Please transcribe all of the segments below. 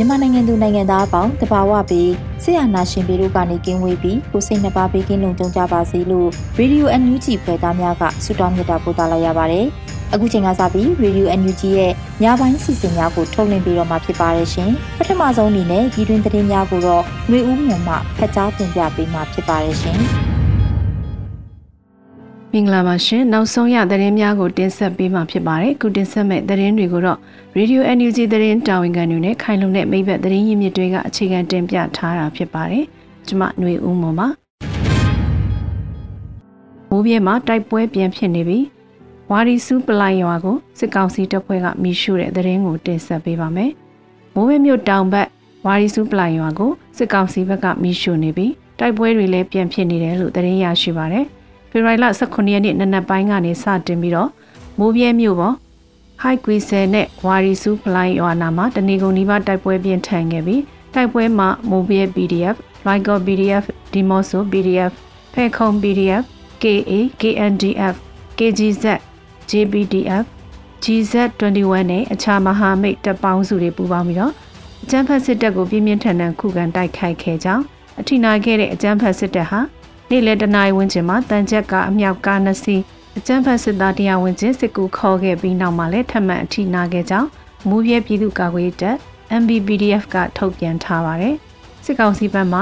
မြန်မာနိုင်ငံသူနိုင်ငံသားအပေါင်းတဘာဝပြီးဆရာနာရှင်ပေတို့ကနေကင်းဝေးပြီးကိုစိတ်နှပါပေးကင်းလုံခြုံကြပါစေလို့ Radio NUG ဖွဲ့သားများကဆုတောင်းမေတ္တာပို့သလာရပါတယ်။အခုချိန်ကစပြီး Radio NUG ရဲ့ညပိုင်းစီစဉ်များကိုထုတ်လွှင့်ပေးတော့မှာဖြစ်ပါတယ်ရှင်။ပထမဆုံးအနေနဲ့ဒီတွင်သတင်းများကိုတော့ຫນွေဦးမှန်မှဖတ်ကြားတင်ပြပေးမှာဖြစ်ပါတယ်ရှင်။ မင်္ဂလာပါရှင်နောက်ဆုံးရသတင်းများကိုတင်ဆက်ပေးမှာဖြစ်ပါတယ်ခုတင်ဆက်မဲ့သတင်းတွေကိုတော့ Radio NUG သတင်းတာဝန်ခံတွေနဲ့ခိုင်လုံတဲ့မိဘသတင်းရင်းမြစ်တွေကအခြေခံတင်ပြထားတာဖြစ်ပါတယ်ကျွန်မຫນွေဦးမွန်ပါမိုးပြဲမှာတိုက်ပွဲပြန်ဖြစ်နေပြီးဝါရီစုပလိုက်ရွာကိုစစ်ကောင်စီတပ်ဖွဲ့ကမိရှုတဲ့သတင်းကိုတင်ဆက်ပေးပါမယ်မိုးပြဲမြို့တောင်ဘက်ဝါရီစုပလိုက်ရွာကိုစစ်ကောင်စီဘက်ကမိရှုနေပြီးတိုက်ပွဲတွေလည်းပြန်ဖြစ်နေတယ်လို့သတင်းရရှိပါတယ် ဖေဖော်ဝါရီလ18ရက်နေ့နနက်ပိုင်းကနေစတင်ပြီးတော့မိုးပြဲမြို့ပေါ်ဟိုက်ကွီဆယ်နဲ့ဝါရီစုဖလိုင်းရွာနာမှာတနေကုန်နီးပါးတိုက်ပွဲပြင်းထန်ခဲ့ပြီးတိုက်ပွဲမှာမိုးပြဲ PDF, Lyco PDF, Dimoso PDF, ဖဲခုံ PDF, KA, KNDF, KGZ, JPDF, GZ21 နဲ့အခြားမဟာမိတ်တပ်ပေါင်းစုတွေပူးပေါင်းပြီးတော့အကြမ်းဖက်စစ်တပ်ကိုပြင်းပြင်းထန်ထန်ခုခံတိုက်ခိုက်ခဲ့ကြောင်းအထိနာခဲ့တဲ့အကြမ်းဖက်စစ်တပ်ဟာ နေ့လယ်တနာရီဝန်းကျင်မှာတန်ချက်ကအမြောက်ကားနှစ်စီးအကြမ်းဖက်စစ်သားတရားဝင်ချင်းစစ်ကူခေါ်ခဲ့ပြီးနောက်မှာလည်းထပ်မံအထိနာခဲ့ကြောင်းမူပြဲပြည်သူ့ကာကွယ်ရေးတပ် MBPDF ကထုတ်ပြန်ထားပါတယ်။စစ်ကောင်စီဘက်မှ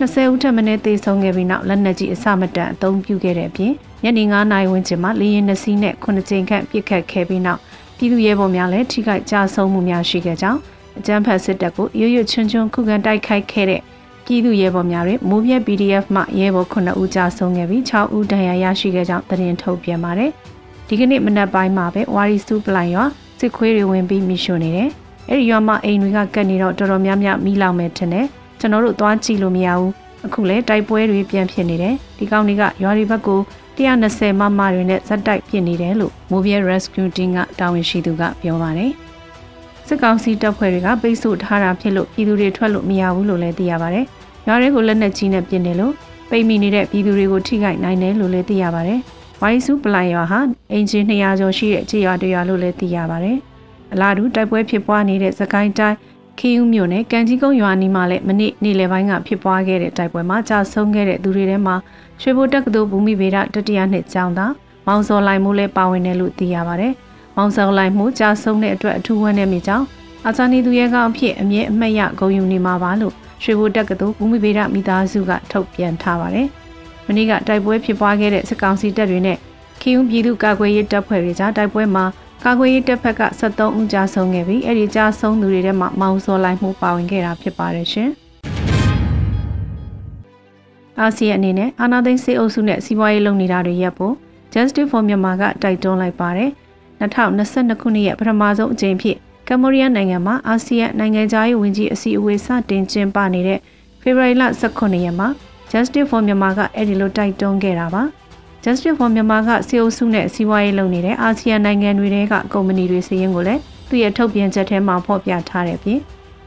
20ဦးထပ်မံသေဆုံးခဲ့ပြီးနောက်လက်နက်ကြီးအစမတန်အသုံးပြုခဲ့တဲ့အပြင်ညနေ9နာရီဝန်းကျင်မှာလေရင်နှစ်စီးနဲ့9ကြိမ်ခန့်ပစ်ခတ်ခဲ့ပြီးနောက်ပြည်သူရဲဘော်များလည်းထိခိုက်ကြဆုံးမှုများရှိခဲ့ကြောင်းအကြမ်းဖက်စစ်တပ်ကိုရွရွချွန်းချွန်းခုခံတိုက်ခိုက်ခဲ့တဲ့ ပြည်သူရဲဘော်များတွေမိုးပြဲ PDF မှရဲဘော်9ဦးကြာဆုံးခဲ့ပြီး6ဦးဒဏ်ရာရရှိခဲ့ကြောင်းသတင်းထုတ်ပြန်ပါတယ်။ဒီကနေ့မနက်ပိုင်းမှာပဲဝါရီစုပလိုင်ရွာစစ်ခွေးတွေဝင်ပြီးမိရှို့နေတယ်။အဲဒီရွာမှာအိမ်တွေကကတ်နေတော့တော်တော်များများမိလောင်မဲ့ထင်တယ်။ကျွန်တော်တို့သွားကြည့်လို့မရဘူး။အခုလဲတိုက်ပွဲတွေပြန်ဖြစ်နေတယ်။ဒီကောင်တွေကရွာတွေဘက်ကို120မမတွေနဲ့ဇက်တိုက်ဖြစ်နေတယ်လို့ Mobile Rescue Team ကတာဝန်ရှိသူကပြောပါတယ်။စစ်ကောင်စီတပ်ဖွဲ့တွေကပိတ်ဆို့ထားတာဖြစ်လို့ပြည်သူတွေထွက်လို့မရဘူးလို့လည်းသိရပါတယ်။ ရွာတွေကိုလက်နက်ကြီးနဲ့ပစ်နေလို့ပိတ်မိနေတဲ့ပြည်သူတွေကိုထိခိုက်နိုင်တယ်လို့လည်းသိရပါတယ်။ဝိုင်းစုပလိုင်ရွာဟာအင်ဂျင်200ကျော်ရှိတဲ့ခြေရွာတရွာလို့လည်းသိရပါတယ်။အလားတူတိုက်ပွဲဖြစ်ပွားနေတဲ့သကိုင်းတိုင်းခေယူမြို့နယ်ကံကြီးကုန်းရွာနီမှာလည်းမနေ့နေ့လယ်ပိုင်းကဖြစ်ပွားခဲ့တဲ့တိုက်ပွဲမှာကြာဆုံးခဲ့တဲ့သူတွေထဲမှာရွှေဘိုတက္ကသိုလ်ဘူမိဗေဒတတိယနှစ်ကျောင်းသားမောင်စော်လိုက်မှုလည်းပါဝင်တယ်လို့သိရပါတယ်။မောင်စော်လိုက်မှုကြာဆုံးတဲ့အတွက်အထူးဝမ်းနည်းမိကြောင်းအာဇာနည်သူရဲကောင်းအဖြစ်အမြဲအမှတ်ရဂုဏ်ယူနေမှာပါလို့ ရွှေဘိုတက္ကသိုလ်ဘူမိဗေဒမိသားစုကထုတ်ပြန်ထားပါတယ်။မနေ့ကတိုက်ပွဲဖြစ်ပွားခဲ့တဲ့စစ်ကောင်စီတပ်တွေနဲ့ခီးဦးပြည်သူ့ကာကွယ်ရေးတပ်ဖွဲ့တွေကြားတိုက်ပွဲမှာကာကွယ်ရေးတပ်ဖက်က73ဦးကြာဆုံးခဲ့ပြီးအဲ့ဒီကြာဆုံးသူတွေထဲမှာမောင်စောလိုက်မှုပါဝင်ခဲ့တာဖြစ်ပါတယ်ရှင်။အာဆီယံအနေနဲ့အာနာသိန်းစေအုပ်စုနဲ့စီးပွားရေးလုပ်နေတာတွေရပ်ဖို့ Justice for Myanmar ကတိုက်တွန်းလိုက်ပါတယ်။2022ခုနှစ်ရဲ့ပထမဆုံးအကြိမ်ဖြစ် ကမ္ဘောဒီးယားနိုင်ငံမှာအာဆီယံနိုင်ငံသားရေးဝန်ကြီးအစည်းအဝေးစတင်ကျင်းပနေတဲ့ဖေဖော်ဝါရီလ18ရက်မှာ Justice for Myanmar ကအဲ့ဒီလိုတိုက်တွန်းခဲ့တာပါ။ Justice for Myanmar ကစီအိုစုနဲ့စီးပွားရေးလုပ်နေတဲ့အာဆီယံနိုင်ငံတွေကကုမ္ပဏီတွေစီးရင်ကိုလည်းသူ့ရဲ့ထုတ်ပြန်ချက်ထဲမှာဖော်ပြထားတဲ့ပြင်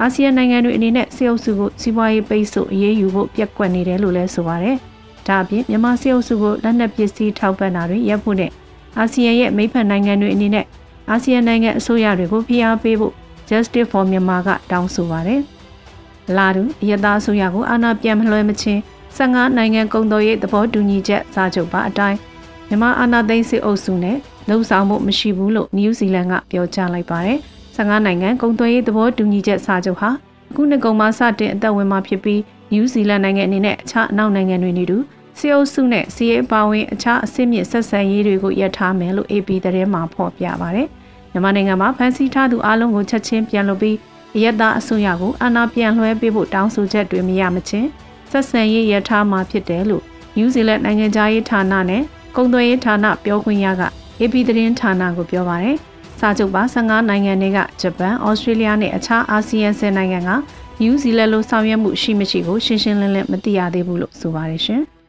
အာဆီယံနိုင်ငံတွေအနေနဲ့စီအိုစုကိုစီးပွားရေးပိတ်ဆို့အရေးယူဖို့ပြက်ကွက်နေတယ်လို့လည်းဆိုပါတယ်။ဒါအပြင်မြန်မာစီအိုစုကိုလက်နက်ပစ္စည်းထောက်ပံ့တာတွေရပ်ဖို့နဲ့အာဆီယံရဲ့မိဖက်နိုင်ငံတွေအနေနဲ့ အာဆီယံနိုင်ငံအစိုးရတွေကိုဖိအားပေးဖို့ Justice for Myanmar ကတောင်းဆိုပါတယ်။လာတူအယတာအစိုးရကိုအာဏာပြန်မလွှဲမချင်း15နိုင်ငံကုန်သွယ်ရေးသဘောတူညီချက်စာချုပ်ပါအတိုင်းမြန်မာအာဏာသိမ်းစစ်အုပ်စုနဲ့လှုံ့ဆော်မှုမရှိဘူးလို့နယူးဇီလန်ကပြောကြားလိုက်ပါတယ်။15နိုင်ငံကုန်သွယ်ရေးသဘောတူညီချက်စာချုပ်ဟာအခုနှစ်ကုန်မှာစတင်အသက်ဝင်မှာဖြစ်ပြီးနယူးဇီလန်နိုင်ငံအနေနဲ့အခြားအနောက်နိုင်ငံတွေနေတူ စီအုပ်စုနဲ့စီးရေးပါဝင်အခြားအဆင့်မြင့်ဆက်ဆံရေးတွေကိုရပ်ထားမယ်လို့ AP သတင်းမှာဖော်ပြပါတယ်။မြန်မာနိုင်ငံမှာဖမ်းဆီးထားသူအလုံးကိုချက်ချင်းပြန်လွှတ်ပြီးအယက်သားအစိုးရကိုအာဏာပြန်လွှဲပေးဖို့တောင်းဆိုချက်တွေမရမချင်းဆက်ဆံရေးရပ်ထားမှာဖြစ်တယ်လို့နယူးဇီလန်နိုင်ငံသားရေးဌာနနဲ့ကုန်သွယ်ရေးဌာနပြောခွင့်ရက AP သတင်းဌာနကိုပြောပါတယ်။စာချုပ်ပါ15နိုင်ငံတွေကဂျပန်၊ဩစတြေးလျနဲ့အခြားအာဆီယံ10နိုင်ငံကနယူးဇီလန်လိုဆောင်ရွက်မှုရှိမရှိကိုရှင်းရှင်းလင်းလင်းမသိရသေးဘူးလို့ဆိုပါတယ်ရှင်။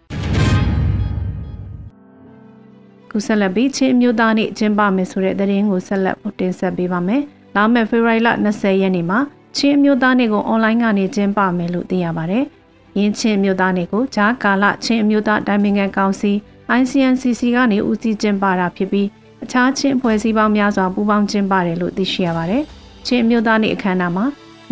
ခုဆက်လက်ပြီးချင်းမျိုးသားနေ့ကျင်းပမယ်ဆိုတဲ့သတင်းကိုဆက်လက်တင်ဆက်ပေးပါမယ်။လာမယ့်ဖေဖော်ဝါရီလ20ရက်နေ့မှာချင်းမျိုးသားနေ့ကိုအွန်လိုင်းကနေကျင်းပမယ်လို့သိရပါတယ်။ယင်းချင်းမျိုးသားနေ့ကိုဂျာကာလချင်းမျိုးသားတိုင်းပင်ခံကောင်စီ ICNCC ကနေဦးစီးကျင်းပတာဖြစ်ပြီးအခြားချင်းဖွဲ့စည်းပေါင်းများစွာပူးပေါင်းကျင်းပတယ်လို့သိရှိရပါတယ်။ချင်းမျိုးသားနေ့အခမ်းအနားမှာ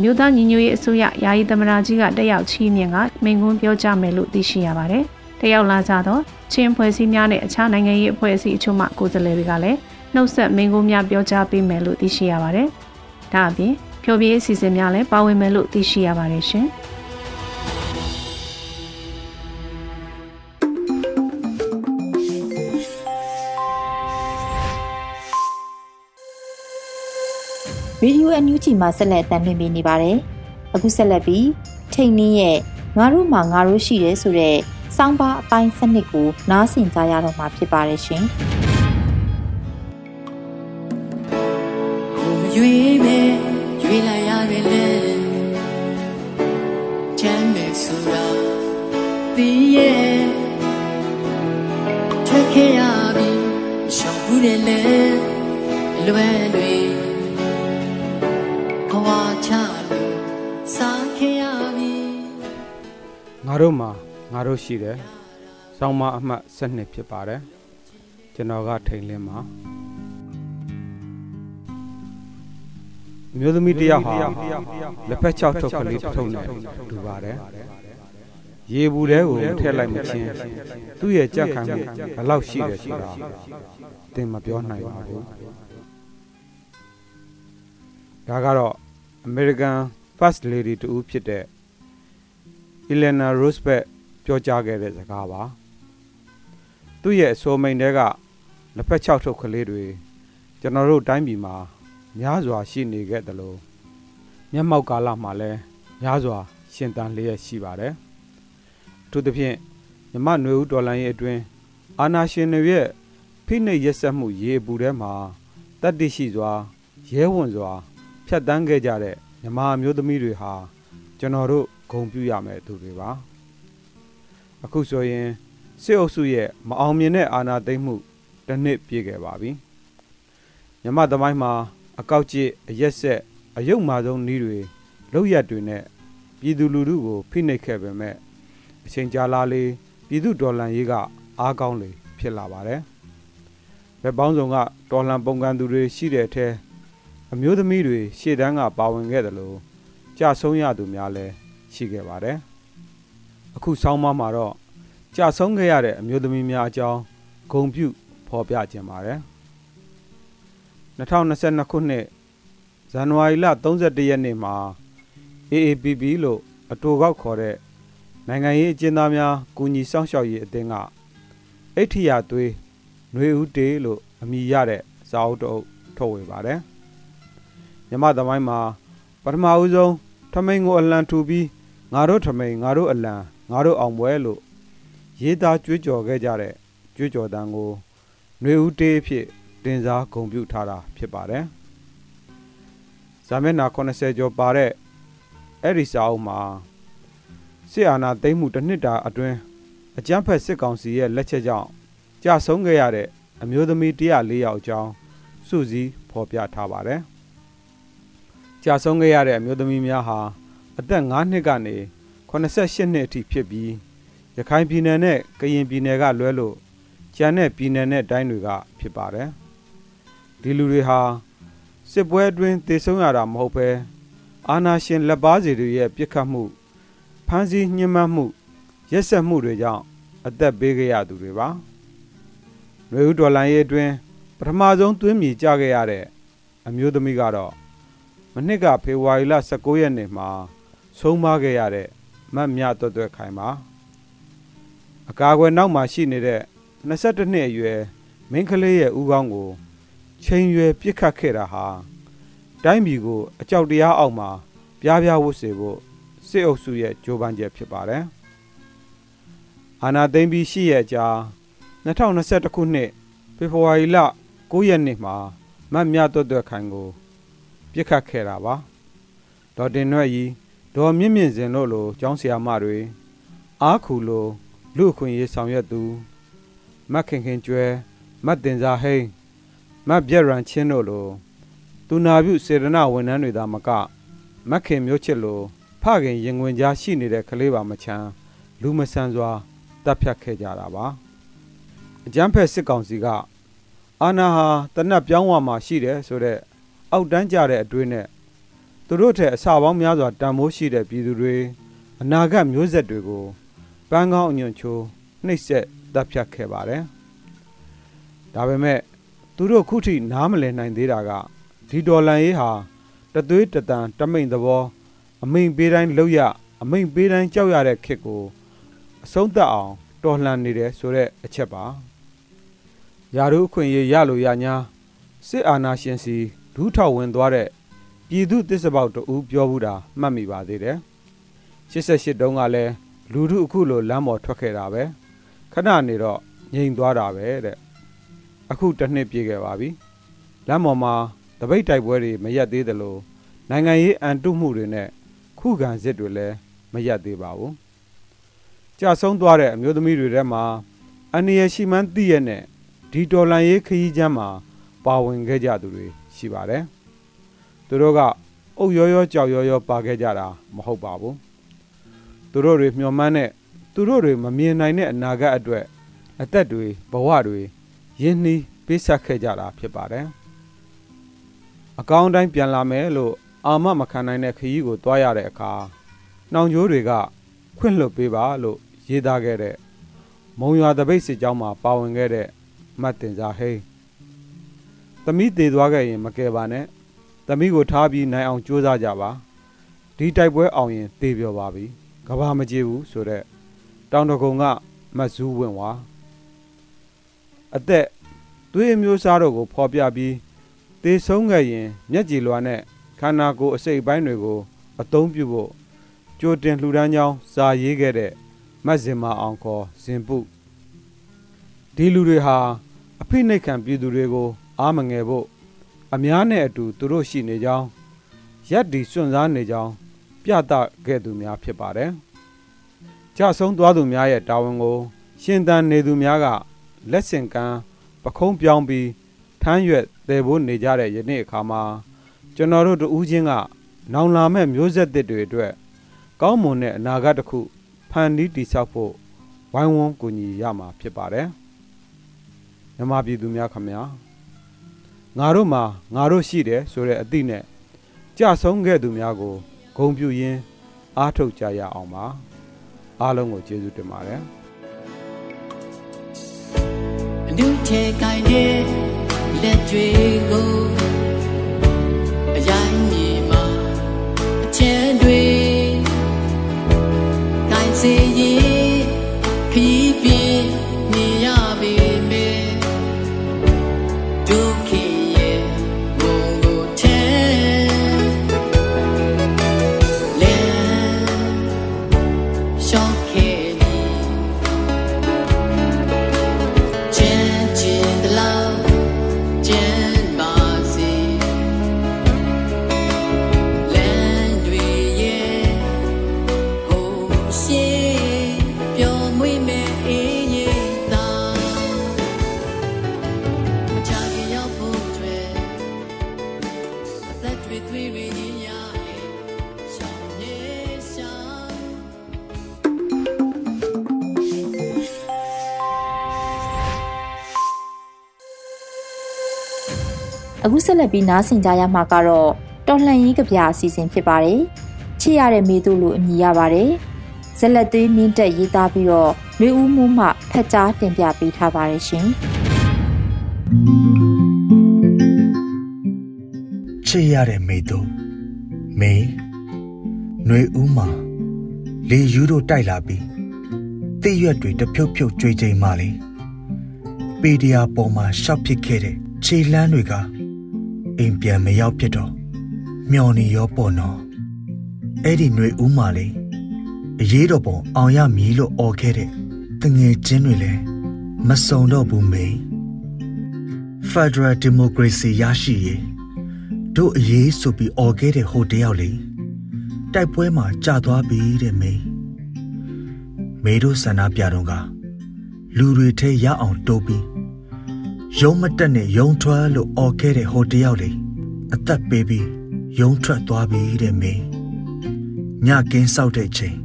မြို့သားညီညွတ်ရေးအစိုးရယာယီသမ္မတကြီးကတက်ရောက်ချီးမြှင့်ကမိန့်ခွန်းပြောကြားမယ်လို့သိရှိရပါတယ်။ တက်ရောက်လာကြသောချင်းဖွဲ့စည်းများနဲ့အခြားနိုင်ငံရေးအဖွဲ့အစည်းအချို့မှကိုယ်စားလှယ်တွေကလည်းနှုတ်ဆက်မိန့်ခွန်းများပြောကြားပေးမယ်လို့သိရှိရပါတယ်။ဒါအပြင်ဖြိုပြရေးအစီအစဉ်များလည်းပါဝင်မယ်လို့သိရှိရပါတယ်ရှင်။ရေဒီယိုအန်ယူဂျီမှာဆက်လက်တင်ပြနေပါတယ်။အခုဆက်လက်ပြီးထိတ်နင်းရဲ့ငါတို့မှာငါတို့ရှိတယ်ဆိုတဲ့ စောင်းပါအပိုင်းစနစ်ကိုနားဆင်ကြရတော့မှာဖြစ်ပါတယ်ရှင်။ရွေးပဲရွေးလိုက်ရတယ်လေချမ်းမြေဆိုတာဒီရဲ့ထွက်ခဲ့ရပြီရှောင်ဘူးတယ်လေလွယ်လွယ်ဘဝချလို့စားခဲ့ရပြီငါတို့မှာ ငါတို့ရှိတယ်။ဆောင်းမအမှတ်7ဖြစ်ပါတယ်။ကျွန်တော်ကထိန်လင်းမှာမျိုးသမီးတယောက်ဟာလက်ဖက်ချောက်ထုတ်ကလေးထုတ်နေတူပါတယ်။ရေဘူးတဲကိုမထည့်လိုက်မချင်းသူ့ရဲ့ကြက်ခံမှုဘယ်လောက်ရှိတယ်ဆိုတာသင်မပြောနိုင်ပါဘူး။ဒါကတော့ American First Lady တူဖြစ်တဲ့ Elena Roosevelt ပြောကြားခဲ့တဲ့စကားပါသူ့ရဲ့အဆိုမိန်တဲကလက်ဖက်ချောက်ထုတ်ကလေးတွေကျွန်တော်တို့တိုင်းပြည်မှာများစွာရှိနေခဲ့တယ်လို့မျက်မှောက်ကာလမှာလည်းများစွာ ရှင်သန်လျက်ရှိပါတယ်အထူးသဖြင့်မြမနွေဦးဒေါ်လာရဲ့အတွင်းအာနာရှင်တွေရဲ့ဖိနှိပ်ရက်စက်မှုရေပူထဲမှာတတ်သိရှိစွာရဲဝံစွာ ဖြတ်တန်းခဲ့ကြတဲ့မြမမျိုးသမီးတွေဟာကျွန်တော်တို့ဂုံပြူရမယ်သူတွေပါ အခုဆိုရင်စစ်အုပ်စုရဲ့မအောင်မြင်တဲ့အာဏာသိမ်းမှုတစ်နှစ်ပြည့်ခဲ့ပါပြီမြမသမိုင်းမှာအကောက်ကျစ်အရက်ဆက်အယုတ်မာဆုံးနှီးတွေလောက်ရက်တွေနဲ့ပြည်သူလူထုကိုဖိနှိပ်ခဲ့ပေမဲ့အချိန်ကြာလာလေပြည်သူဒေါ်လန်ရေးကအားကောင်းလေဖြစ်လာပါတယ်ဘက်ပေါင်းစုံကဒေါ်လန်ပုံကန်သူတွေရှိတဲ့အထဲအမျိုးသမီးတွေရှေ့တန်းကပါဝင်ခဲ့တယ်လို့ကြဆုံးရသူများလည်းရှိခဲ့ပါတယ် အခုဆောင်းပါးမှာတော့ကြာဆုံးခဲ့ရတဲ့အမျိုးသမီးများအကြောင်းဂုံပြုဖော်ပြခြင်းပါတယ်2022ခုနှစ်ဇန်နဝါရီလ31ရက်နေ့မှာ AAPP လို့အတူကောက်ခေါ်တဲ့နိုင်ငံရေးအကျဉ်းသားများကူညီစောင့်ရှောက်ရေးအသင်းကအိဋ္ဌိယသွေးຫນွေဦးတေးလို့အမည်ရတဲ့စာအုပ်တုပ်ထုတ်ဝေပါတယ်မြမသမိုင်းမှာပထမဦးဆုံးထမိန်ကိုအလံထူပြီးငါတို့ထမိန်ငါတို့အလံ ငါတို့အောင်ပွဲလို့ရေးသားကြွေးကြော်ခဲ့ကြတဲ့ကြွေးကြော်တန်ကိုຫນွေဦးတေးဖြစ်တင်စားဂုံပြုထားတာဖြစ်ပါတယ်။ဇာမျက်နှာ80ကျော်ပါတဲ့အဲ့ဒီစာအုပ်မှာစစ်အာဏာသိမ်းမှုတစ်နှစ်တာအတွင်းအကြမ်းဖက်စစ်ကောင်စီရဲ့လက်ချက်ကြောင့်ကြာဆုံးခဲ့ရတဲ့အမျိုးသမီး104ယောက်အကြောင်းစုစည်းဖော်ပြထားပါတယ်။ကြာဆုံးခဲ့ရတဲ့အမျိုးသမီးများဟာအသက်9နှစ်ကနေ 88နှစ်အထိဖြစ်ပြီးရခိုင်ပြည်နယ်နဲ့ကရင်ပြည်နယ်ကလွဲလို့ကျန်တဲ့ပြည်နယ်နဲ့တိုင်းတွေကဖြစ်ပါတယ်ဒီလူတွေဟာစစ်ပွဲအတွင်းတေဆုံးရတာမဟုတ်ပဲအာနာရှင်လက်ပါစီတွေရဲ့ပြစ်ခတ်မှုဖမ်းဆီးညှဉ်းပန်းမှုရက်စက်မှုတွေကြောင့်အသက်ပေးခဲ့ရသူတွေပါ။နွေဦးဒေါ်လာရေးအတွင်းပထမဆုံးသွင်းမြေကြခဲ့ရတဲ့အမျိုးသမီးကတော့မနှစ်ကဖေဖော်ဝါရီလ19ရက်နေ့မှာဆုံးမခဲ့ရတဲ့ မတ်မြတွတ်တွတ်ခိုင်ပါအကာအကွယ်နောက်မှာရှိနေတဲ့22နှစ်အရွယ်မင်းကလေးရဲ့ဥကောင်းကိုချိန်ရွယ်ပြစ်ခတ်ခဲ့တာဟာတိုင်းပြည်ကိုအကြောက်တရားအောက်မှာပြားပြားဝတ်စေဖို့စစ်အုပ်စုရဲ့ကြိုးပမ်းချက်ဖြစ်ပါတယ်။အာနာသိမ့်ပြီးရှိရဲ့အကြာ2021ခုနှစ်ဖေဖော်ဝါရီလ9ရက်နေ့မှာမတ်မြတ်တွတ်တွတ်ခိုင်ကိုပြစ်ခတ်ခဲ့တာပါ။ဒေါ်တင်ရွက်ကြီး ဒေါ်မြင့်မြင့်စင်တို့လိုကျောင်းဆရာမတွေအားခူလိုလူအခွင့်ရေးဆောင်ရွက်သူမတ်ခင်ခင်ကျွဲမတ်တင်စာဟိန်းမတ်ပြက်ရန်ချင်းတို့လိုသူနာပြုစေရနာဝန်ထမ်းတွေသာမကမတ်ခင်မျိုးချစ်လိုဖခင်ရင်ဝင်ကြားရှိနေတဲ့ကလေးပါမချမ်းလူမဆန်စွာတပ်ဖြတ်ခဲ့ကြတာပါအကြမ်းဖက်စစ်ကောင်စီကအာနာဟာတနတ်ပြောင်းဝမှာရှိတယ်ဆိုတော့အောက်တန်းကြတဲ့အတွေးနဲ့ သူတို့ထက်အစာပေါင်းများစွာတန်မိုးရှိတဲ့ပြည်သူတွေအနာဂတ်မျိုးဆက်တွေကိုပန်းကောင်းအညွန့်ချိုးနှိပ်စက်တပ်ဖြတ်ခဲ့ပါတယ်ဒါပေမဲ့သူတို့ခုထိနားမလည်နိုင်သေးတာကဒီဒေါ်လန်ရေးဟာတသွေးတတန်တမိန်သဘောအမိန်ပေးတိုင်းလောက်ရအမိန်ပေးတိုင်းကြောက်ရတဲ့ခစ်ကိုအဆုံးသတ်အောင်တော်လှန်နေတယ်ဆိုတဲ့အချက်ပါယာရုအခွင့်အရေးရလို့ရညာစစ်အာဏာရှင်စီဒူးထောက်ဝင်သွားတဲ့ ပြည်သူတစ္ဆပေါက်တူပြောဘူးတာမှတ်မိပါသေးတယ်88တုန်းကလည်းလူထုအခုလိုလမ်းပေါ်ထွက်ခဲ့တာပဲခဏနေတော့ငြိမ်သွားတာပဲတဲ့အခုတစ်နှစ်ပြည့်ခဲ့ပါပြီလမ်းပေါ်မှာတပိတ်တိုက်ပွဲတွေမရက်သေးသလိုနိုင်ငံရေးအန်တုမှုတွေနဲ့ခုခံစစ်တွေလည်းမရက်သေးပါဘူးကြာဆုံးသွားတဲ့အမျိုးသမီးတွေထဲမှာအန္တရာယ်ရှိမှန်းသိရတဲ့ဒီတော်လန်ရေးခရီးချမ်းမှာပါဝင်ခဲ့ကြသူတွေရှိပါတယ် သူတို့ကအုတ်ရောရောကြောက်ရောရောပါခဲ့ကြတာမဟုတ်ပါဘူးသူတို့တွေမျှော်မှန်းတဲ့သူတို့တွေမမြင်နိုင်တဲ့အနာဂတ်အတွက်အသက်တွေဘဝတွေရင်းနှီးပေးဆက်ခဲ့ကြတာဖြစ်ပါတယ်အကောင်းတိုင်းပြန်လာမယ်လို့အာမမခံနိုင်တဲ့ခရီးကိုတွားရတဲ့အခါနှောင်ကြိုးတွေကခွင့်လွတ်ပေးပါလို့ရေးသားခဲ့တဲ့မုံရွာတပိတ်စစ်ကြောင်းမှာပါဝင်ခဲ့တဲ့မတ်တင်စာဟိန်းသမီးတည်သွားခဲ့ရင်မကယ်ပါနဲ့ သမီးကိုထားပြီးနိုင်အောင်ကြိုးစားကြပါဒီတိုက်ပွဲအောင်ရင်တည်ပြောပါပြီကဘာမကြည့်ဘူးဆိုတော့တောင်တကုံကမတ်ဇူးဝင်ဝါအသက်သွေးမျိုးစားတို့ကိုဖော်ပြပြီးသေဆုံးခဲ့ရင်မျက်ကြည်လွာနဲ့ခန္ဓာကိုယ်အစိတ်ပိုင်းတွေကို အသုံးပြုဖို့ကြိုတင်လှူဒန်းကြောင်းစာရေးခဲ့တဲ့မတ်ဇင်မာအောင်ခေါ်ဇင်ပုဒီလူတွေဟာအဖိနှိတ်ခံပြည်သူတွေကို အားမငယ်ဖို့ အများနဲ့အတူသူတို့ရှိနေကြောင်းရက်ဒီစွန့်စားနေကြောင်းပြသခဲ့သူများဖြစ်ပါတယ်။ကြဆုံးသွားသူများရဲ့တာဝန်ကို ရှင်သန်နေသူများကလက်ဆင့်ကမ်းပခုံးပြောင်းပြီးထမ်းရွက်တည်ဖို့နေကြတဲ့ယနေ့အခါမှာကျွန်တော်တို့တူးချင်းကနောင်လာမဲ့မျိုးဆက်သစ်တွေအတွက်ကောင်းမွန်တဲ့အနာဂတ်တစ်ခုဖန်တီးတည်ဆောက်ဖို့ဝိုင်းဝန်းကူညီရမှာဖြစ်ပါတယ်မြမပြည်သူများခမညာ ငါတို့မှာငါတို့ရှိတယ်ဆိုတဲ့အသည့်နဲ့ကြဆုံးခဲ့သူများကိုဂုဏ်ပြုရင်းအားထုတ်ကြရအောင်ပါအားလုံးကိုကျေးဇူးတင်ပါတယ်အနုချေကိုင်းတဲ့လက်တွေကိုအရိုင်းမြေမှာအချမ်းတွေကိုင်းစေရင်ခီး လက်ပြီးနားဆင်ကြရမှာကတော့တော်လှန်ရေးကဗျာအစီအစဉ်ဖြစ်ပါတယ်ချစ်ရတဲ့မေသူလိုအမည်ရပါတယ်ဇက်လက်သွေးမြင့်တက်ရေးသားပြီးတော့လွေဦးမှုမှဖက်ကြားတင်ပြပေးထားပါတယ်ရှင်ချစ်ရတဲ့မိတို့မေຫນွေဦးမှာလေယူတို့တိုက်လာပြီးတိရွက်တွေတဖြုတ်ဖြုတ်ကြွေးချိန်မှလေပေဒီယာပေါ်မှာရှောက်ဖြစ်ခဲ့တဲ့ခြေလန်းတွေက အိမ်ပြန်မရောက်ဖြစ်တော့မျောနေရောပေါ့နော်အဲ့ဒီຫນွေဦးမှာလေအရေးတော်ပုံအောင်ရမည်လို့អော်ခဲ့တဲ့တငယ်ချင်းတွေလည်းမစုံတော့ဘူးမေ Federal Democracy ရရှိရေးတို့အရေးဆိုပြီးអော်ခဲ့တဲ့ဟိုတယောက်လေတိုက်ပွဲမှာကြာသွားပြီတဲ့မေမေတို့ဆန္ဒပြတော့ကလူတွေထဲရအောင်တိုးပြီး ယုံမတက်နဲ့ယုံထွက်လို့អော်ခဲ့တဲ့ဟိုတယောက်လေအသက်ပေးပြီးယုံထွက်သွားပြီတဲ့မေညကင်းဆောက်တဲ့ချိန်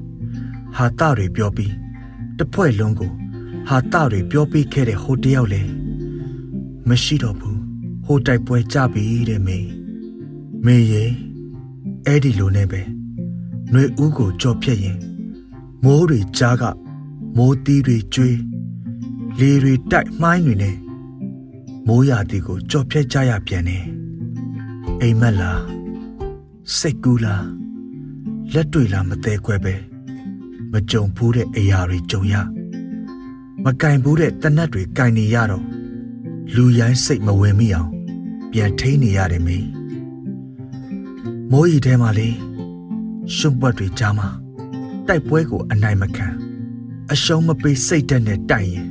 ဟာတတွေပြောပြီးတဖွဲ့လုံးကိုဟာတတွေပြောပြီးခဲ့တဲ့ဟိုတယောက်လေမရှိတော့ဘူးဟိုတိုက်ပွဲကြပြီတဲ့မေမေရေအဲ့ဒီလိုနဲ့ပဲຫນွေဦးကိုကြော်ဖြတ်ရင်မိုးတွေကြားကမိုးသီးတွေကျွေးလေတွေတိုက်မှိုင်းတွေနဲ့ မိုးရာသီကိုကြော်ဖြတ်ကြရပြန်တယ်အိမ်မက်လားစိတ်ကူးလားလက်တွေလားမသေးခွဲပဲမကြုံဘူးတဲ့အရာတွေကြုံရမကင်ဘူးတဲ့တနတ်တွေကင်နေရတော့လူရိုင်းစိတ်မဝင်မိအောင်ပြန်ထိန်နေရတယ်မင်းမိုးရီထဲမှာလေရှုံပွက်တွေကြားမှာတိုက်ပွဲကိုအနိုင်မခံအရှုံးမပေးစိတ်တက်နဲ့တိုက်ရင်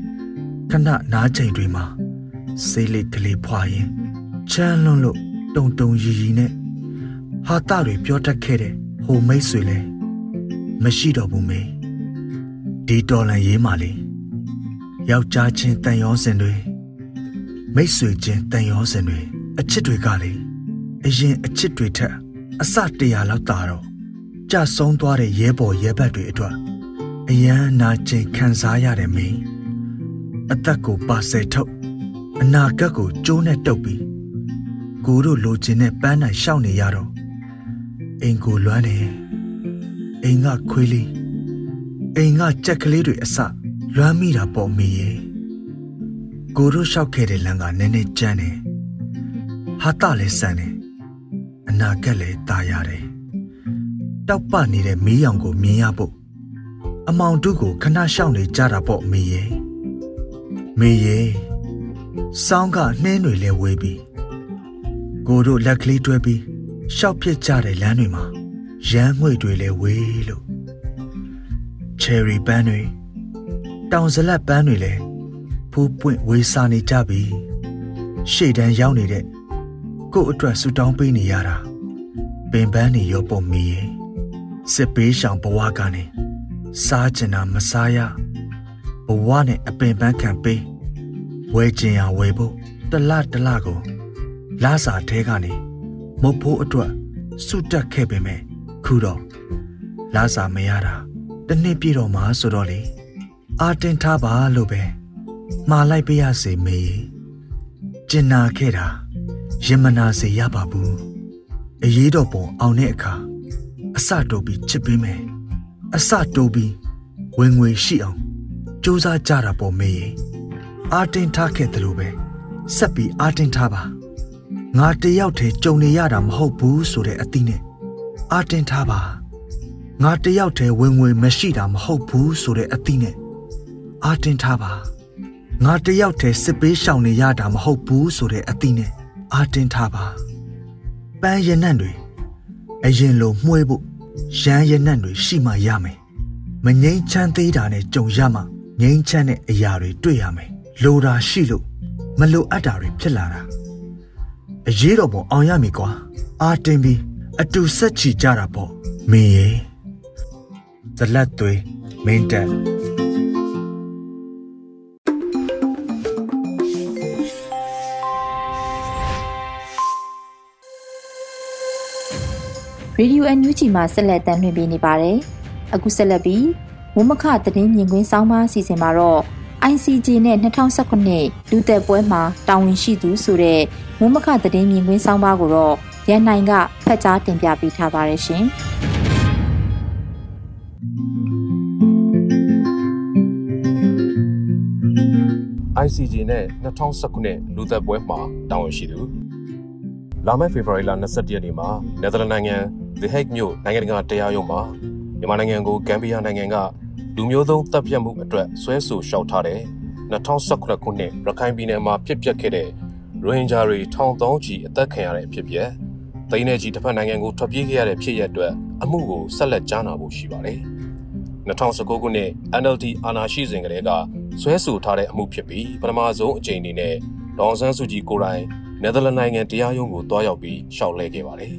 ခဏနားချိန်တွေမှာ စေးလေးကလေးဖွာရင်ချမ်းလွန်းလို့တုံတုံရီရီနဲ့ဟာတတွေပြောတတ်ခဲ့တဲ့ဟိုမိတ်ဆွေလဲမရှိတော့ဘူးမေဒီတော်လန်ရေးမှလေယောက်ျားချင်းတန်ရောစင်တွေမိတ်ဆွေချင်းတန်ရောစင်တွေအချစ်တွေကလေအရင်အချစ်တွေထက်အစတရာလောက်တာတော့ကြဆုံးသွားတဲ့ရဲဘော်ရဲဘက်တွေအတွက်အယမ်းနာကျင်ခံစားရတယ်မင်းအသက်ကိုပါဆယ်ထုတ် အနာဂတ်ကိုကျိုးနဲ့တုပ်ပြီးကိုတို့လိုချင်တဲ့ပန်းနိုင်ရှောက်နေရတော့အိမ်ကိုလွမ်းနေအိမ်ကခွေးလေးအိမ်ကကြက်ကလေးတွေအစလွမ်းမိတာပေါ့မိရဲ့ကိုတို့လျှောက်ခဲ့တဲ့လမ်းကနည်းနည်းကျန်းတယ်ဟာတလည်းဆန်တယ်အနာဂတ်လည်းตายရတယ်တောက်ပနေတဲ့မီးရောင်ကိုမြင်ရဖို့အမောင်တုကိုခဏရှောင်နေကြတာပေါ့မေရဲ့မေရဲ့ စောင်းကနှင်းတွေလဲဝေးပြီးကိုတို့လက်ကလေးတွဲပြီးရှောက်ပြစ်ကြတဲ့လမ်းတွေမှာရမ်းငွေတွေလဲဝေးလို့ချယ်ရီပန်းတွေတောင်ဇလက်ပန်းတွေလဲဖူးပွင့်ဝေးစားနေကြပြီရှေ့တန်းရောက်နေတဲ့ကို့အတွက်ဆူတောင်းပေးနေရတာပင်ပန်းနေရောပုံမီရဲ့စစ်ပေးရှောင်ဘဝကနေစားကျင်တာမစားရဘဝနဲ့အပင်ပန်းခံပေး ဝဲကျင်ရဝဲဖို့တလတလကိုလာစာထဲကနေမုတ်ဖို့အတွက်စုတက်ခဲ့ပေမဲ့ခုတော့လာစာမရတာတနှစ်ပြည့်တော့မှဆိုတော့လေအာတင်ထားပါလို့ပဲမှားလိုက်ပေးရစေမေကျင်နာခဲ့တာရင်မနာစေရပါဘူးအရေးတော်ပုံအောင်တဲ့အခါအစတိုးပြီးချစ်ပေးမယ်အစတိုးပြီးဝင်ငွေရှိအောင်စူးစမ်းကြတာပေါ့မေ အာတင်ထားခဲ့တယ်လို့ပဲဆက်ပြီးအာတင်ထားပါငါတယောက်တည်းကြုံနေရတာမဟုတ်ဘူးဆိုတဲ့အသီးနဲ့အာတင်ထားပါငါတယောက်တည်းဝင်ငွေမရှိတာမဟုတ်ဘူးဆိုတဲ့အသီးနဲ့အာတင်ထားပါငါတယောက်တည်းစစ်ပေးရှောင်နေရတာမဟုတ်ဘူးဆိုတဲ့အသီးနဲ့အာတင်ထားပါပန်းရနံ့တွေအရင်လိုမှွေးဖို့ရမ်းရနံ့တွေရှိမှရမယ်မငိမ့်ချမ်းသေးတာနဲ့ကြုံရမှငိမ့်ချမ်းတဲ့အရာတွေတွေ့ရမယ် လိုတာရှိလို့မလိုအပ်တာတွေဖြစ်လာတာအရေးတော်ပုံအောင်ရမည်ကွာအာတင်ပြီးအတူဆက်ချီကြတာပေါ့မင်းရေဇလက်သွေးမင်းတက်ရေဒီယိုအန်ယူဂျီမှာဆက်လက်တင်ပြနေပါတယ်။အခုဆက်လက်ပြီးမမခသတင်းမြင်ကွင်းစောင်းပါအစီအစဉ်မှာတော့ ICJ နဲ့2019လူသက်ပွဲမှာတာဝန်ရှိသူဆိုတဲ့မမခသတင်းမြင်ကွင်းစောင်းပါကိုတော့ရန်နိုင်ကဖတ်ကြားတင်ပြပေးထားပါတယ်ရှင်။ ICJ နဲ့2019လူသက်ပွဲမှာတာဝန်ရှိသူလာမယ့်ဖေဖော်ဝါရီလ22ရက်နေ့မှာနယ်သာလန်နိုင်ငံ The Hague မြို့နိုင်ငံတကာတရားရုံးမှာမြန်မာနိုင်ငံကိုဂမ်ဘီယာနိုင်ငံက လူမျိုးသုံးတပ်ဖြတ်မှုအတွက်ဆွဲဆိုလျှောက်ထားတဲ့2019ခုနှစ်ရခိုင်ပြည်နယ်မှာဖြစ်ပျက်ခဲ့တဲ့ရိုဟင်ဂျာတွေထောင်သောင်းချီအသက်ခံရတဲ့အဖြစ်ပြက်သိန်းနဲ့ချီတစ်ဖက်နိုင်ငံကိုထွက်ပြေးခဲ့ရတဲ့ဖြစ်ရပ်အတွက်အမှုကိုဆက်လက်ကြားနာဖို့ရှိပါတယ်။2019ခုနှစ် NLD အာဏာရှိစဉ်ကတည်းကဆွဲဆိုထားတဲ့အမှုဖြစ်ပြီးပထမဆုံးအကြိမ်အနေနဲ့ဒေါန်ဆန်းစုကြည်ကိုယ်တိုင်နယ်သာလန်နိုင်ငံတရားရုံးကိုတွားရောက်ပြီးရှောက်လဲခဲ့ပါတယ်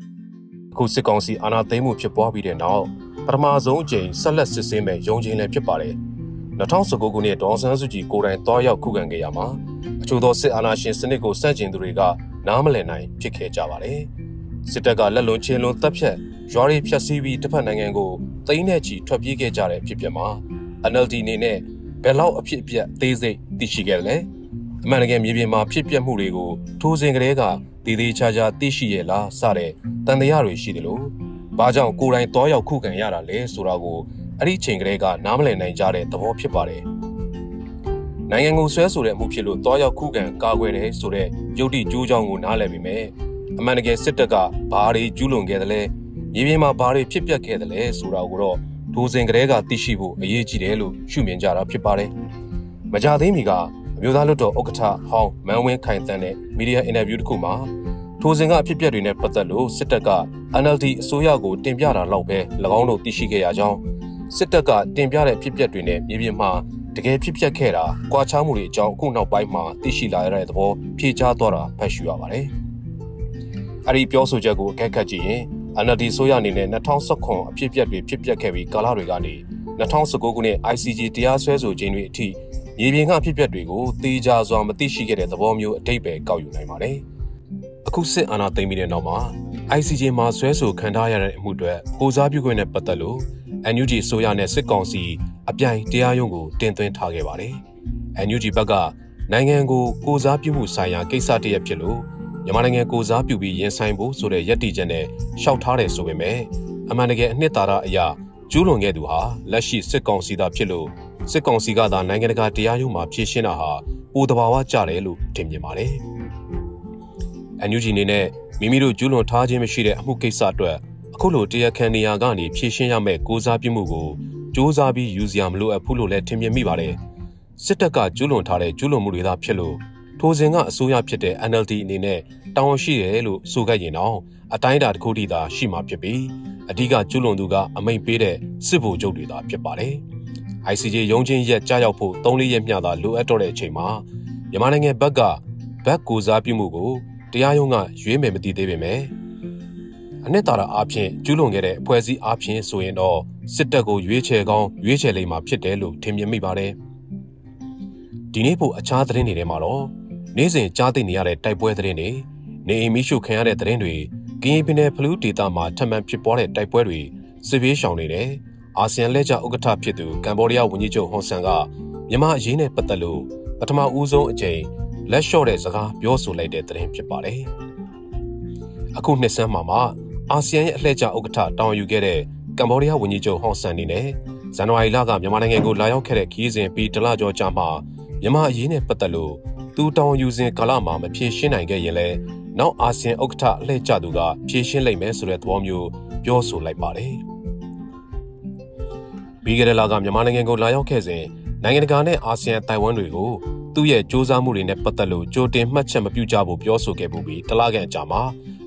။အခုစစ်ကောင်စီအာဏာသိမ်းမှုဖြစ်ပွားပြီးတဲ့နောက် ပထမဆုံးအကြိမ်ဆက်လက်စစ်ဆေးမဲ့ရုံးချင်းလည်းဖြစ်ပါတယ်။2019ခုနှစ်ဒေါန်ဆန်းစုကြည်ကိုယ်တိုင်တွားရောက်ခုခံခဲ့ရမှာအချို့သောစစ်အာဏာရှင်စနစ်ကိုစန့်ကျင်သူတွေကနားမလည်နိုင်ဖြစ်ခဲ့ကြပါတယ်။စစ်တပ်ကလက်လွန်ချင်းလွန်တပ်ဖြတ်ရွာတွေဖျက်ဆီးပြီးတစ်ဖက်နိုင်ငံကိုသိမ်းတဲ့ချီထွက်ပြေးခဲ့ကြတဲ့ဖြစ်ပျက်မှာ NLD အနေနဲ့ဘယ်လောက်အဖြစ်အပျက်သေးစိတ်သိရှိခဲ့လဲအမှန်တကယ်မြေပြင်မှာဖြစ်ပျက်မှုတွေကိုထိုးစဉ်ကလေးကတည်တည်ချာချာသိရှိရလားစတဲ့တန်တရားတွေရှိတယ်လို့ ဘာကြောင့်ကိုယ်တိုင်တောရောက်ခုခံရတာလဲဆိုတာကိုအဲ့ဒီချိန်ကလေးကနားမလည်နိုင်ကြတဲ့သဘောဖြစ်ပါတယ်နိုင်ငံကိုဆွဲဆိုတဲ့အမှုဖြစ်လို့တောရောက်ခုခံကာကွယ်တယ်ဆိုတဲ့ရုပ်တိကျိုးကြောင့်ကိုနားလည်ပြီမဲ့အမှန်တကယ်စစ်တပ်ကဘာတွေကျူးလွန်ခဲ့တယ်လဲမြေပြင်မှာဘာတွေဖြစ်ပျက်ခဲ့တယ်လဲဆိုတာကိုတော့ဒိုးစင်ကလေးကသိရှိဖို့အရေးကြီးတယ်လို့ရှုမြင်ကြတာဖြစ်ပါတယ်။မကြသေးမီကအမျိုးသားလွှတ်တော်ဥက္ကဋ္ဌဟောင်းမန်ဝင်းခိုင်တန်းတဲ့မီဒီယာအင်တာဗျူးတစ်ခုမှာ ထိုစဉ်ကအဖြစ်အပျက်တွေနဲ့ပတ်သက်လို့စစ်တပ်က NLD အစိုးရကိုတင်ပြတာလောက်ပဲ၎င်းတို့သိရှိခဲ့ရကြောင်းစစ်တပ်ကတင်ပြတဲ့အဖြစ်အပျက်တွေနဲ့မြေပြင်မှာတကယ်ဖြစ်ပျက်ခဲ့တာ၊ကြွားချမှုတွေအကြောင်းအခုနောက်ပိုင်းမှာသိရှိလာရတဲ့သဘောဖြေချသွားတာဖတ်ရှုရပါတယ်။အဲ့ဒီပြောဆိုချက်ကိုအကဲခတ်ကြည့်ရင် NLD ဆိုရအနေနဲ့2019အဖြစ်အပျက်တွေဖြစ်ပျက်ခဲ့ပြီးကာလတွေကနေ2019ခုနှစ် ICJ တရားစွဲဆိုခြင်းတွေအထိမြေပြင်ကဖြစ်ပျက်တွေကိုတေးကြစွာမသိရှိခဲ့တဲ့သဘောမျိုးအတိတ်ပဲကောက်ယူနိုင်ပါတယ်။ အခုစစ်အာဏာသိမ်းပြီးတဲ့နောက်မှာ ICJ မှာဆွဲဆိုခံထားရတဲ့အမှုတွေကိုစားပြုခွင့်နဲ့ပတ်သက်လို့ NUG ဆိုရနဲ့စစ်ကောင်စီအပြိုင်တရားရုံးကိုတင်သွင်းထားခဲ့ပါတယ်။ NUG ဘက်ကနိုင်ငံကိုကိုစားပြုမှုဆိုင်ရာကိစ္စတရက်ဖြစ်လို့မြန်မာနိုင်ငံကိုစားပြုပြီးရင်ဆိုင်ဖို့ဆိုတဲ့ရည်တည်ချက်နဲ့ရှောက်ထားတယ်ဆိုပေမဲ့အမှန်တကယ်အနှစ်သာရအရာကျူးလွန်ခဲ့သူဟာလက်ရှိစစ်ကောင်စီသားဖြစ်လို့စစ်ကောင်စီကသာနိုင်ငံတကာတရားရုံးမှာဖြေရှင်းတာဟာပိုတဘာဝကြတယ်လို့ထင်မြင်ပါတယ်။ NUG အနေနဲ့မိမိတို့ကျူးလွန်ထားခြင်းမရှိတဲ့အမှုကိစ္စအတွက်အခုလိုတရားခံနေရာကနေဖြေရှင်းရမယ့်ကိုစားပြုမှုကိုစ조사ပြီးယူစရာမလိုအပ်ဘူးလို့လည်းထင်မြင်မိပါတယ်။စစ်တပ်ကကျူးလွန်ထားတဲ့ကျူးလွန်မှုတွေသာဖြစ်လို့ထိုစဉ်ကအစိုးရဖြစ်တဲ့ NLD အနေနဲ့တာဝန်ရှိတယ်လို့ဆိုခဲ့ရင်တော့အတိုင်းအတာတစ်ခုတည်းသာရှိမှာဖြစ်ပြီးအဓိကကျူးလွန်သူကအမိန့်ပေးတဲ့စစ်ဗိုလ်ချုပ်တွေသာဖြစ်ပါတယ်။ ICJ ရုံးချင်းရက်ကြားရောက်ဖို့၃-၄ရက်မျှသာလိုအပ်တော့တဲ့အချိန်မှာမြန်မာနိုင်ငံဘက်ကဘက်ကိုစားပြုမှုကို တရားရုံးကရွေးမယ်မသိသေးပေမဲ့အနှစ်သာရအားဖြင့်ကျူးလွန်ခဲ့တဲ့အဖွဲ့အစည်းအားဖြင့်ဆိုရင်တော့စစ်တပ်ကိုရွေးချယ်ကောင်းရွေးချယ်လိမ့်မှာဖြစ်တယ်လို့ထင်မြင်မိပါတယ်။ဒီနေ့ဖို့အခြားသတင်းတွေထဲမှာတော့နေ့စဉ်ကြားသိနေရတဲ့တိုက်ပွဲသတင်းတွေနေအိမ်မိရှုခံရတဲ့သတင်းတွေကရင်ပြည်နယ်ဖလူးဒေသမှာထပ်မံဖြစ်ပွားတဲ့တိုက်ပွဲတွေစစ်ဘေးရှောင်နေတယ်အာဆီယံလက်ကျဥက္ကဋ္ဌဖြစ်သူကမ်ဘောဒီးယားဝန်ကြီးချုပ်ဟွန်ဆန်ကမြန်မာအရေးနဲ့ပတ်သက်လို့ပထမဦးဆုံးအကြိမ် လက်လျှော့တဲ့စကားပြောဆိုလိုက်တဲ့သတင်းဖြစ်ပါတယ်။အခုနှစ်ဆန်းမှာမှအာဆီယံရဲ့အလှည့်ကျဥက္ကဋ္ဌတောင်းယူခဲ့တဲ့ကမ်ဘောဒီးယားဝန်ကြီးချုပ်ဟွန်ဆန်နေနဲ့ဇန်နဝါရီလကမြန်မာနိုင်ငံကိုလာရောက်ခဲ့တဲ့ခီးစဉ်ပြီးတလကျော်ကြာမှမြန်မာအရေးနဲ့ပတ်သက်လို့သူတောင်းယူစဉ်ကာလမှာမဖြေရှင်းနိုင်ခဲ့ရင်လည်းနောက်အာဆီယံဥက္ကဋ္ဌအလှည့်ကျသူကဖြေရှင်းလိုက်မယ်ဆိုတဲ့သဘောမျိုးပြောဆိုလိုက်ပါတယ်။ပြီးခဲ့တဲ့လကမြန်မာနိုင်ငံကိုလာရောက်ခဲ့စဉ် နိုင်ငံတကာနဲ့အာဆီယံတိုင်ဝမ်တွေကိုသူ့ရဲ့စ조사မှုတွေနဲ့ပတ်သက်လို့ကြိုတင်မှတ်ချက်မပြုကြဖို့ပြောဆိုခဲ့ပူပြီးတလခန့်အကြာမှာ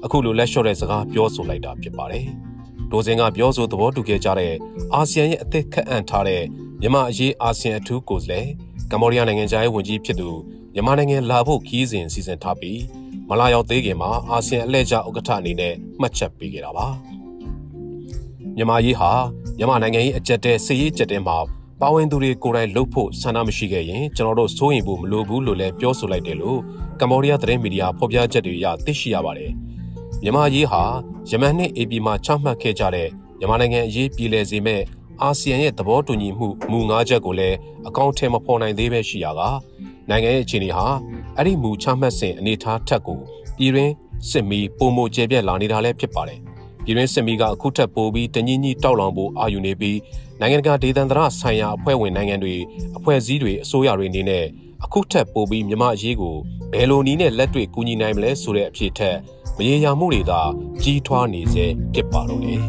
အခုလိုလက်လျှော့တဲ့စကားပြောဆိုလိုက်တာဖြစ်ပါတယ်။ဒိုစင်ကပြောဆိုသဘောတူခဲ့ကြတဲ့အာဆီယံရဲ့အသစ်ခန့်အပ်ထားတဲ့မြန်မာအရေးအာဆီယံအထူးကိုယ်စားလှယ်ကမ္ဘောဒီးယားနိုင်ငံသားရေးဝန်ကြီးဖြစ်သူမြန်မာနိုင်ငံလာဖို့ခီးစဉ်စီစဉ်ထားပြီးမလာရောက်သေးခင်မှာအာဆီယံအလှည့်ကျဥက္ကဋ္ဌအနေနဲ့မှတ်ချက်ပေးခဲ့တာပါမြန်မာရေးဟာမြန်မာနိုင်ငံရေးအကြက်တဲစစ်ရေးကြက်တဲမှာ ပါဝင်သူတွေကိုယ်တိုင်လှုပ်ဖို့ဆန္ဒမရှိခဲ့ရင်ကျွန်တော်တို့စိုးရင်ဖို့မလိုဘူးလို့လည်းပြောဆိုလိုက်တယ်လို့ကမ္ဘောဒီးယားသတင်းမီဒီယာဖော်ပြချက်တွေအရသိရှိရပါတယ်မြန်မာရေးဟာယမန်နဲ့ AP မှာချမှတ်ခဲ့ကြတဲ့မြန်မာနိုင်ငံအရေးပြည်လည်စေမဲ့အာဆီယံရဲ့သဘောတူညီမှုမူ၅ချက်ကိုလည်းအကောင့်ထဲမဖော်နိုင်သေးပဲရှိရကနိုင်ငံရဲ့အခြေအနေဟာအဲ့ဒီမူချမှတ်စဉ်အနေထားထက်ကိုပြည်တွင်းစစ်မီပုံမကျေပြက်လာနေတာလည်းဖြစ်ပါတယ်။ပြည်တွင်းစစ်မီကအခုထက်ပိုပြီးတညီညီတောက်လောင်ဖို့အာရုံနေပြီး နိုင်ငံတကာဒေသန္တရဆိုင်ရာအဖွဲ့ဝင်နိုင်ငံတွေအဖွဲ့အစည်းတွေအစိုးရတွေအနေနဲ့အခုထက်ပိုပြီးမြမအရေးကိုဘယ်လိုနည်းနဲ့လက်တွေ့ကူညီနိုင်မလဲဆိုတဲ့အဖြစ်ထက်မရေရာမှုတွေသာကြီးထွားနေစေဖြစ်ပါတော့တယ်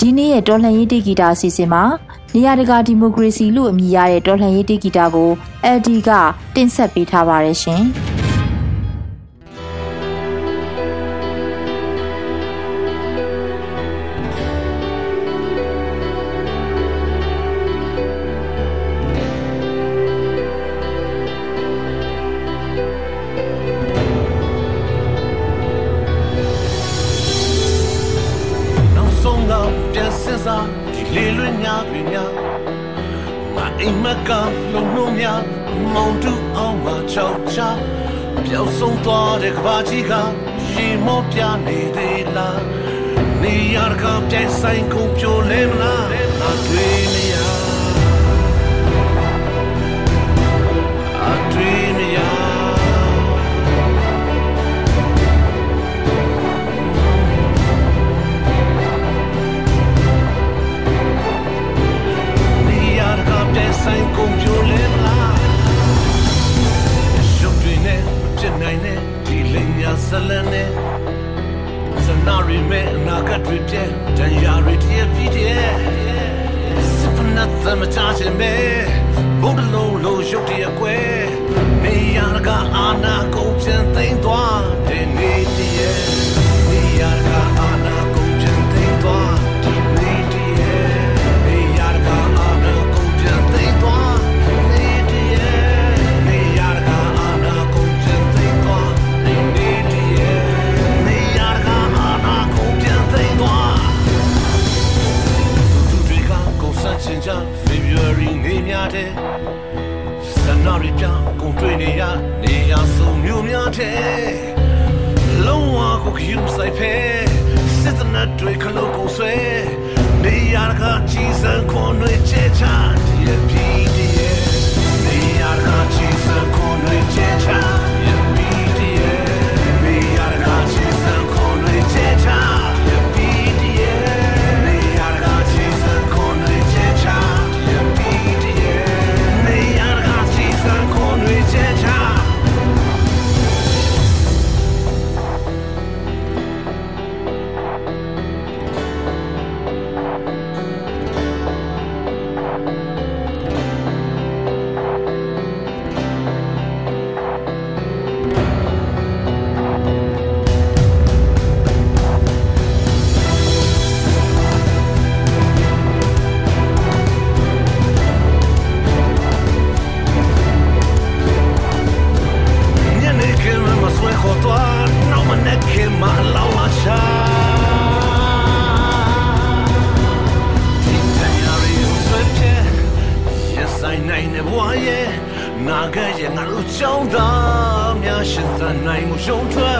ဒီနေ့ရဲ့တော်လှန်ရေးတေဂီတာအစီအစဉ်မှာ နေရာတကာဒီမိုကရေစီလို့အမည်ရတဲ့တော်လှန်ရေးတေဂီတာကို LD ကတင်ဆက်ပေးထားပါတယ်ရှင်။ လုံးဝကိုခယူဆိုင်ဖဲစစ်တနတ်တွေခလို့ကိုဆွဲနေရကကြီးစံခွန်တွေချေချာဒီပြည်တည်းနေရကကြီးစံခွန်တွေချေချာ ဒီက